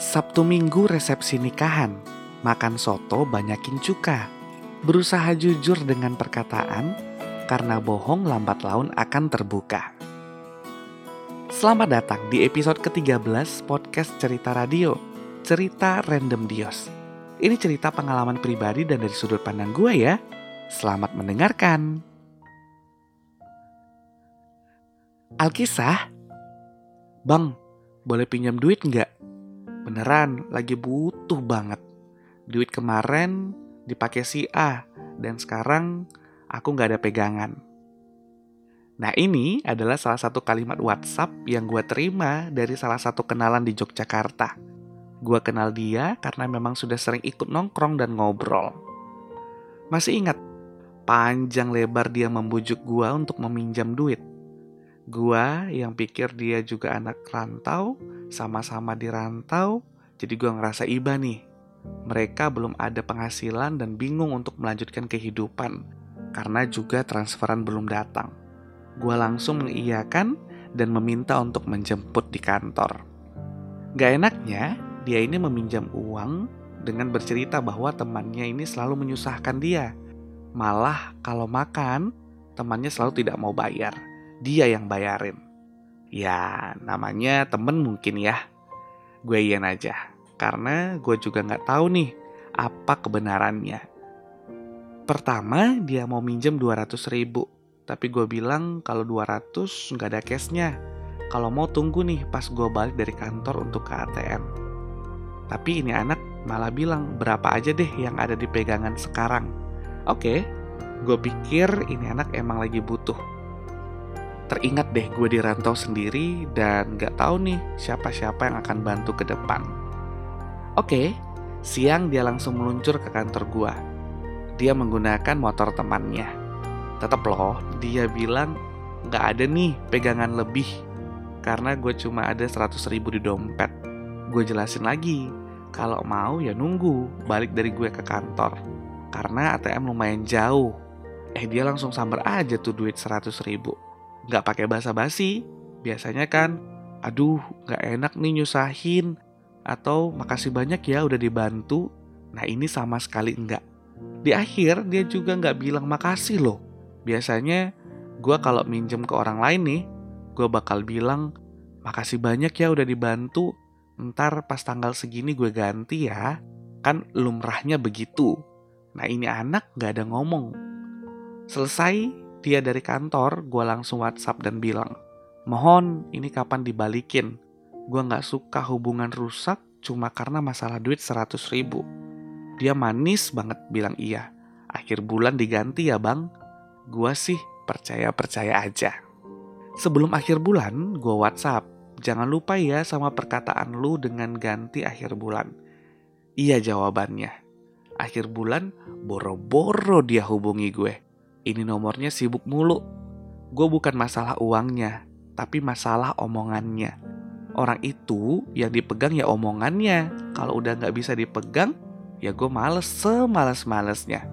Sabtu Minggu resepsi nikahan, makan soto banyakin cuka. Berusaha jujur dengan perkataan, karena bohong lambat laun akan terbuka. Selamat datang di episode ke-13 podcast Cerita Radio, Cerita Random Dios. Ini cerita pengalaman pribadi dan dari sudut pandang gue ya. Selamat mendengarkan. Alkisah, Bang, boleh pinjam duit nggak? Beneran, lagi butuh banget. Duit kemarin dipakai si A, dan sekarang aku nggak ada pegangan. Nah ini adalah salah satu kalimat WhatsApp yang gue terima dari salah satu kenalan di Yogyakarta. Gue kenal dia karena memang sudah sering ikut nongkrong dan ngobrol. Masih ingat, panjang lebar dia membujuk gue untuk meminjam duit. Gua yang pikir dia juga anak rantau, sama-sama di rantau, jadi gua ngerasa iba nih. Mereka belum ada penghasilan dan bingung untuk melanjutkan kehidupan, karena juga transferan belum datang. Gua langsung mengiyakan dan meminta untuk menjemput di kantor. Gak enaknya, dia ini meminjam uang dengan bercerita bahwa temannya ini selalu menyusahkan dia. Malah kalau makan, temannya selalu tidak mau bayar dia yang bayarin. Ya, namanya temen mungkin ya. Gue iyan aja, karena gue juga nggak tahu nih apa kebenarannya. Pertama, dia mau minjem 200 ribu. Tapi gue bilang kalau 200 nggak ada cashnya. Kalau mau tunggu nih pas gue balik dari kantor untuk ke ATM. Tapi ini anak malah bilang berapa aja deh yang ada di pegangan sekarang. Oke, gue pikir ini anak emang lagi butuh teringat deh gue di rantau sendiri dan gak tahu nih siapa-siapa yang akan bantu ke depan. Oke, siang dia langsung meluncur ke kantor gue. Dia menggunakan motor temannya. Tetap loh, dia bilang gak ada nih pegangan lebih karena gue cuma ada 100 ribu di dompet. Gue jelasin lagi, kalau mau ya nunggu balik dari gue ke kantor. Karena ATM lumayan jauh. Eh dia langsung sambar aja tuh duit 100 ribu nggak pakai basa-basi. Biasanya kan, aduh nggak enak nih nyusahin, atau makasih banyak ya udah dibantu. Nah ini sama sekali enggak. Di akhir dia juga nggak bilang makasih loh. Biasanya gue kalau minjem ke orang lain nih, gue bakal bilang makasih banyak ya udah dibantu. Ntar pas tanggal segini gue ganti ya. Kan lumrahnya begitu. Nah ini anak gak ada ngomong. Selesai dia dari kantor, gue langsung WhatsApp dan bilang, Mohon ini kapan dibalikin. Gue gak suka hubungan rusak cuma karena masalah duit 100 ribu. Dia manis banget bilang iya. Akhir bulan diganti ya bang. Gue sih percaya-percaya aja. Sebelum akhir bulan, gue WhatsApp. Jangan lupa ya sama perkataan lu dengan ganti akhir bulan. Iya jawabannya. Akhir bulan, boro-boro dia hubungi gue ini nomornya sibuk mulu. Gue bukan masalah uangnya, tapi masalah omongannya. Orang itu yang dipegang ya omongannya. Kalau udah gak bisa dipegang, ya gue males semales-malesnya.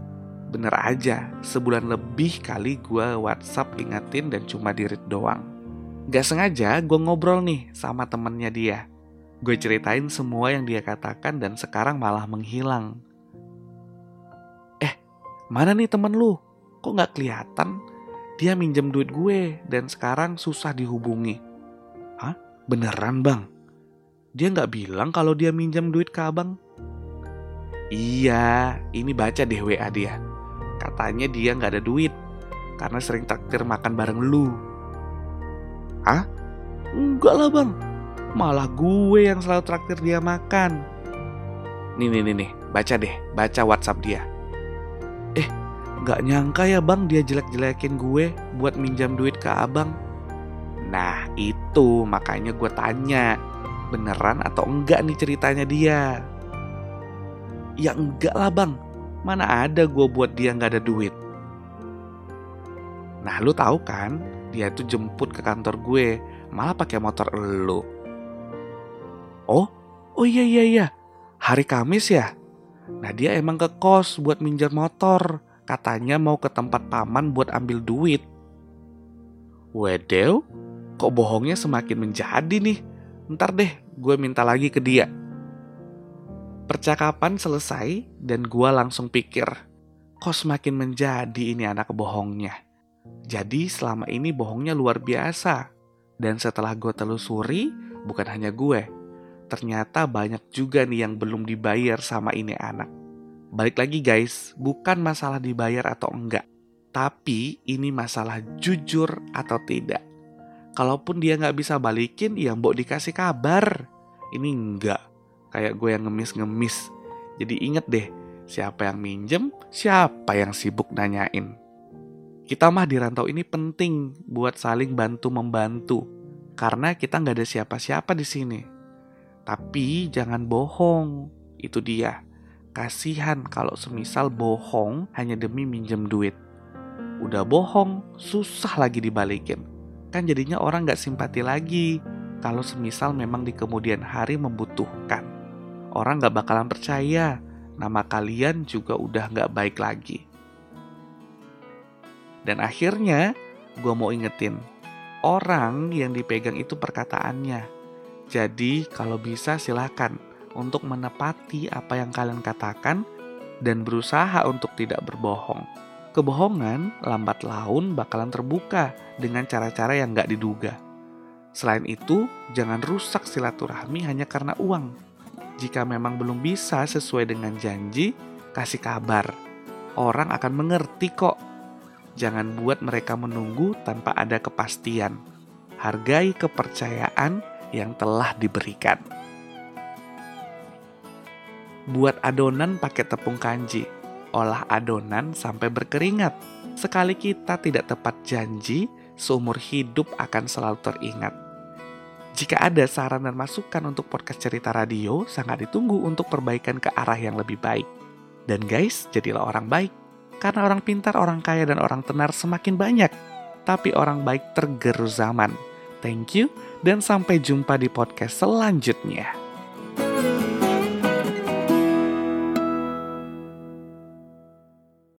Bener aja, sebulan lebih kali gue WhatsApp ingetin dan cuma dirit doang. Gak sengaja gue ngobrol nih sama temennya dia. Gue ceritain semua yang dia katakan dan sekarang malah menghilang. Eh, mana nih temen lu? Kok nggak kelihatan? Dia minjem duit gue dan sekarang susah dihubungi. Hah? Beneran bang? Dia nggak bilang kalau dia minjem duit ke abang? Iya, ini baca deh WA dia. Katanya dia nggak ada duit karena sering traktir makan bareng lu. Hah? Enggak lah bang, malah gue yang selalu traktir dia makan. Nih nih nih nih, baca deh, baca WhatsApp dia. Gak nyangka ya bang dia jelek-jelekin gue buat minjam duit ke abang. Nah itu makanya gue tanya beneran atau enggak nih ceritanya dia. Ya enggak lah bang, mana ada gue buat dia nggak ada duit. Nah lu tahu kan, dia tuh jemput ke kantor gue, malah pakai motor lu. Oh, oh iya iya iya, hari Kamis ya. Nah dia emang ke kos buat minjem motor. Katanya mau ke tempat paman buat ambil duit. Wedew, kok bohongnya semakin menjadi nih? Ntar deh, gue minta lagi ke dia. Percakapan selesai dan gua langsung pikir, kok semakin menjadi ini anak bohongnya. Jadi selama ini bohongnya luar biasa. Dan setelah gue telusuri, bukan hanya gue, ternyata banyak juga nih yang belum dibayar sama ini anak. Balik lagi guys, bukan masalah dibayar atau enggak, tapi ini masalah jujur atau tidak. Kalaupun dia nggak bisa balikin, ya mbok dikasih kabar. Ini enggak, kayak gue yang ngemis-ngemis. Jadi inget deh, siapa yang minjem, siapa yang sibuk nanyain. Kita mah di rantau ini penting buat saling bantu-membantu, karena kita nggak ada siapa-siapa di sini. Tapi jangan bohong, itu dia. Kasihan kalau semisal bohong hanya demi minjem duit. Udah bohong, susah lagi dibalikin. Kan jadinya orang nggak simpati lagi kalau semisal memang di kemudian hari membutuhkan. Orang nggak bakalan percaya, nama kalian juga udah nggak baik lagi. Dan akhirnya gue mau ingetin, orang yang dipegang itu perkataannya. Jadi kalau bisa silakan untuk menepati apa yang kalian katakan dan berusaha untuk tidak berbohong. Kebohongan lambat laun bakalan terbuka dengan cara-cara yang gak diduga. Selain itu, jangan rusak silaturahmi hanya karena uang. Jika memang belum bisa sesuai dengan janji, kasih kabar. Orang akan mengerti kok Jangan buat mereka menunggu tanpa ada kepastian. Hargai kepercayaan yang telah diberikan. Buat adonan pakai tepung kanji. Olah adonan sampai berkeringat. Sekali kita tidak tepat janji, seumur hidup akan selalu teringat. Jika ada saran dan masukan untuk podcast cerita radio, sangat ditunggu untuk perbaikan ke arah yang lebih baik. Dan guys, jadilah orang baik. Karena orang pintar, orang kaya, dan orang tenar semakin banyak. Tapi orang baik tergerus zaman. Thank you, dan sampai jumpa di podcast selanjutnya.